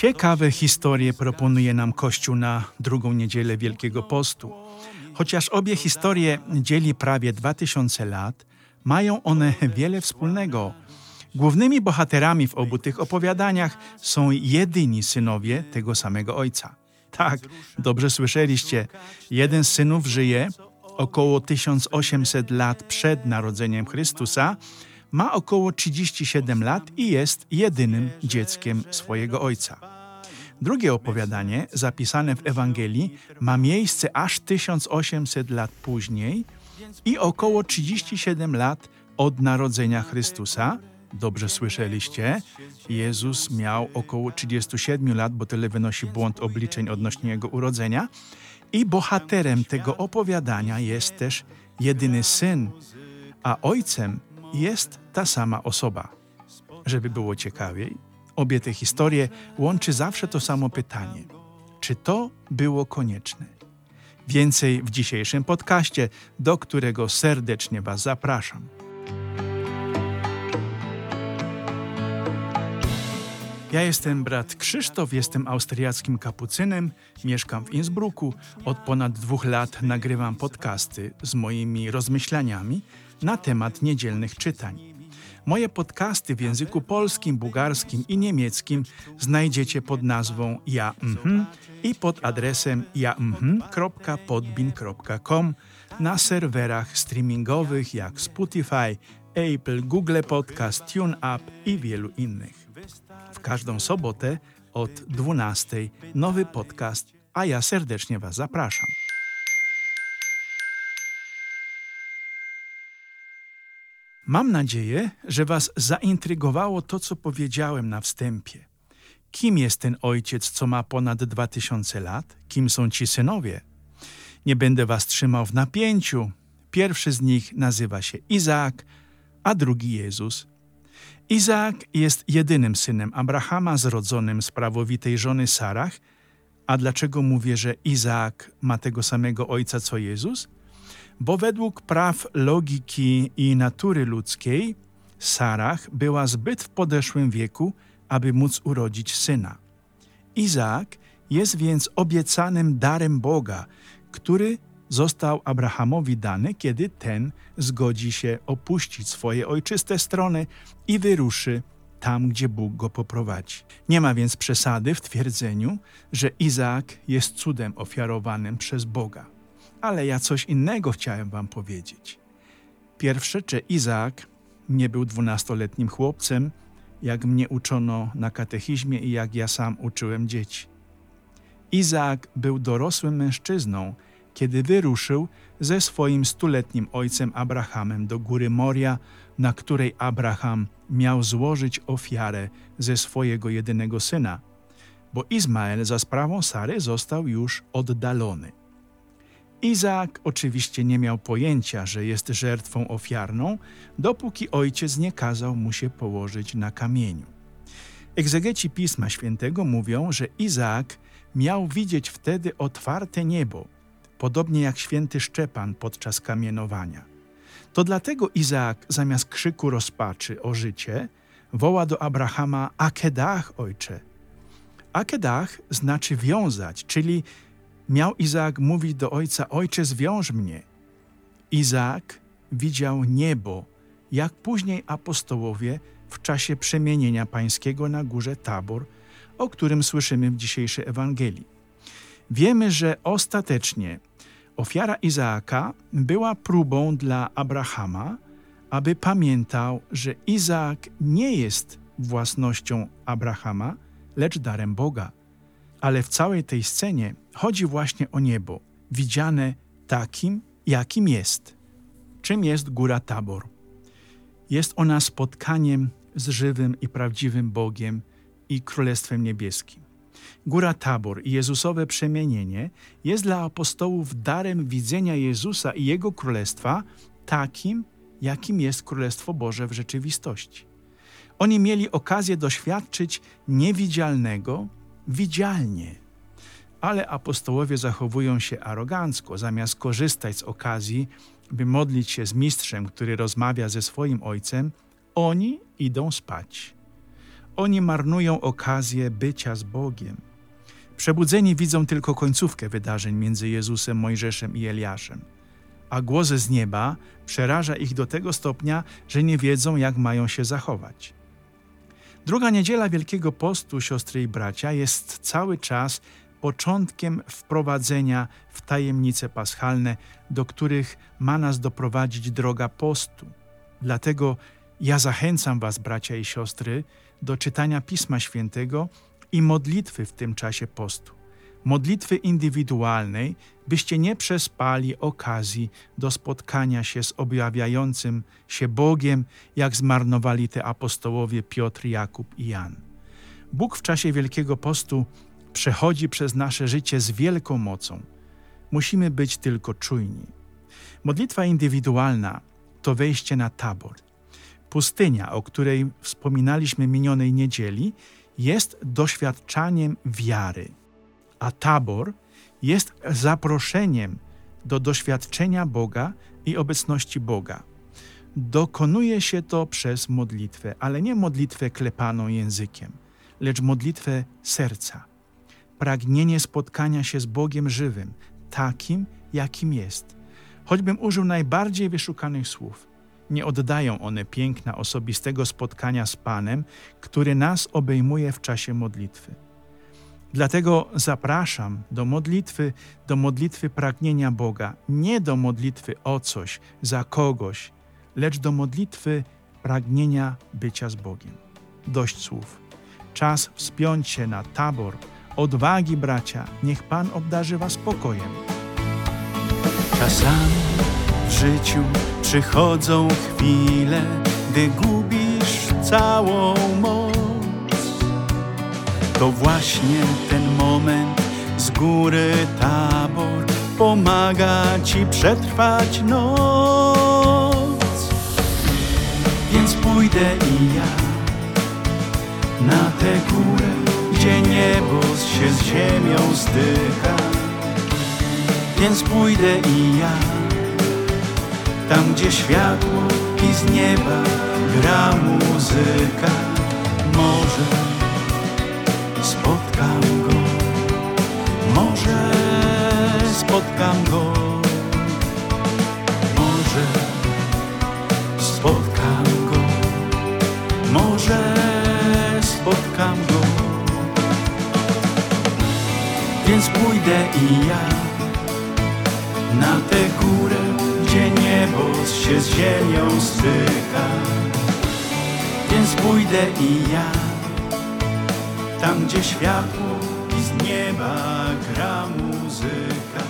Ciekawe historie proponuje nam Kościół na drugą niedzielę Wielkiego Postu. Chociaż obie historie dzieli prawie 2000 lat, mają one wiele wspólnego. Głównymi bohaterami w obu tych opowiadaniach są jedyni synowie tego samego ojca. Tak, dobrze słyszeliście. Jeden z synów żyje około 1800 lat przed narodzeniem Chrystusa, ma około 37 lat i jest jedynym dzieckiem swojego ojca. Drugie opowiadanie, zapisane w Ewangelii, ma miejsce aż 1800 lat później i około 37 lat od narodzenia Chrystusa. Dobrze słyszeliście? Jezus miał około 37 lat, bo tyle wynosi błąd obliczeń odnośnie jego urodzenia. I bohaterem tego opowiadania jest też jedyny syn, a ojcem jest ta sama osoba. Żeby było ciekawiej, obie te historie łączy zawsze to samo pytanie: czy to było konieczne? Więcej w dzisiejszym podcaście, do którego serdecznie Was zapraszam. Ja jestem brat Krzysztof, jestem austriackim kapucynem, mieszkam w Innsbrucku. Od ponad dwóch lat nagrywam podcasty z moimi rozmyślaniami na temat niedzielnych czytań. Moje podcasty w języku polskim, bułgarskim i niemieckim znajdziecie pod nazwą ja mhm i pod adresem ja-mhm.podbin.com na serwerach streamingowych jak Spotify, Apple, Google Podcast, TuneUp i wielu innych. W każdą sobotę od 12 nowy podcast, a ja serdecznie Was zapraszam. Mam nadzieję, że Was zaintrygowało to, co powiedziałem na wstępie. Kim jest ten ojciec, co ma ponad 2000 lat? Kim są ci synowie? Nie będę Was trzymał w napięciu. Pierwszy z nich nazywa się Izaak, a drugi Jezus. Izaak jest jedynym synem Abrahama, zrodzonym z prawowitej żony Sarach. A dlaczego mówię, że Izaak ma tego samego ojca co Jezus? Bo według praw logiki i natury ludzkiej Sarach była zbyt w podeszłym wieku, aby móc urodzić syna. Izaak jest więc obiecanym darem Boga, który został Abrahamowi dany, kiedy ten zgodzi się opuścić swoje ojczyste strony i wyruszy tam, gdzie Bóg go poprowadzi. Nie ma więc przesady w twierdzeniu, że Izaak jest cudem ofiarowanym przez Boga. Ale ja coś innego chciałem wam powiedzieć. Pierwsze, że Izaak nie był dwunastoletnim chłopcem, jak mnie uczono na katechizmie i jak ja sam uczyłem dzieci. Izaak był dorosłym mężczyzną, kiedy wyruszył ze swoim stuletnim ojcem Abrahamem do góry Moria, na której Abraham miał złożyć ofiarę ze swojego jedynego syna, bo Izmael za sprawą Sary został już oddalony. Izaak oczywiście nie miał pojęcia, że jest żertwą ofiarną, dopóki ojciec nie kazał mu się położyć na kamieniu. Egzegeci Pisma Świętego mówią, że Izaak miał widzieć wtedy otwarte niebo, podobnie jak święty Szczepan podczas kamienowania. To dlatego Izaak zamiast krzyku rozpaczy o życie woła do Abrahama Akedach, ojcze. Akedach znaczy wiązać, czyli miał Izaak mówić do ojca: Ojcze, zwiąż mnie. Izaak widział niebo, jak później apostołowie w czasie przemienienia pańskiego na górze Tabor, o którym słyszymy w dzisiejszej Ewangelii. Wiemy, że ostatecznie ofiara Izaaka była próbą dla Abrahama, aby pamiętał, że Izaak nie jest własnością Abrahama, lecz darem Boga. Ale w całej tej scenie chodzi właśnie o niebo, widziane takim, jakim jest. Czym jest góra Tabor? Jest ona spotkaniem z żywym i prawdziwym Bogiem i Królestwem Niebieskim. Góra Tabor i Jezusowe przemienienie jest dla apostołów darem widzenia Jezusa i Jego Królestwa takim, jakim jest Królestwo Boże w rzeczywistości. Oni mieli okazję doświadczyć niewidzialnego widzialnie. Ale apostołowie zachowują się arogancko, zamiast korzystać z okazji, by modlić się z mistrzem, który rozmawia ze swoim ojcem, oni idą spać. Oni marnują okazję bycia z Bogiem. Przebudzeni widzą tylko końcówkę wydarzeń między Jezusem, Mojżeszem i Eliaszem, a głos z nieba przeraża ich do tego stopnia, że nie wiedzą, jak mają się zachować. Druga niedziela Wielkiego Postu, siostry i bracia, jest cały czas początkiem wprowadzenia w tajemnice paschalne, do których ma nas doprowadzić droga postu. Dlatego ja zachęcam Was, bracia i siostry, do czytania Pisma Świętego i modlitwy w tym czasie postu. Modlitwy indywidualnej, byście nie przespali okazji do spotkania się z objawiającym się Bogiem, jak zmarnowali te apostołowie Piotr, Jakub i Jan. Bóg w czasie Wielkiego Postu przechodzi przez nasze życie z wielką mocą. Musimy być tylko czujni. Modlitwa indywidualna to wejście na tabor. Pustynia, o której wspominaliśmy minionej niedzieli, jest doświadczaniem wiary, a tabor jest zaproszeniem do doświadczenia Boga i obecności Boga. Dokonuje się to przez modlitwę, ale nie modlitwę klepaną językiem, lecz modlitwę serca. Pragnienie spotkania się z Bogiem żywym, takim, jakim jest. Choćbym użył najbardziej wyszukanych słów, nie oddają one piękna osobistego spotkania z Panem, który nas obejmuje w czasie modlitwy. Dlatego zapraszam do modlitwy, do modlitwy pragnienia Boga, nie do modlitwy o coś, za kogoś, lecz do modlitwy pragnienia bycia z Bogiem. Dość słów. Czas wspiąć się na tabor. Odwagi, bracia, niech Pan obdarzy Was spokojem. Czasami w życiu przychodzą chwile, gdy gubisz całą moc. To właśnie ten moment z góry tabor pomaga ci przetrwać noc. Więc pójdę i ja na tę górę, gdzie niebo się z ziemią styka. Więc pójdę i ja tam, gdzie światło i z nieba gra muzyka. Może spotkam go, może spotkam go, Więc pójdę i ja na tę górę, gdzie niebo się z ziemią styka. Więc pójdę i ja tam, gdzie światło i z nieba gra muzyka.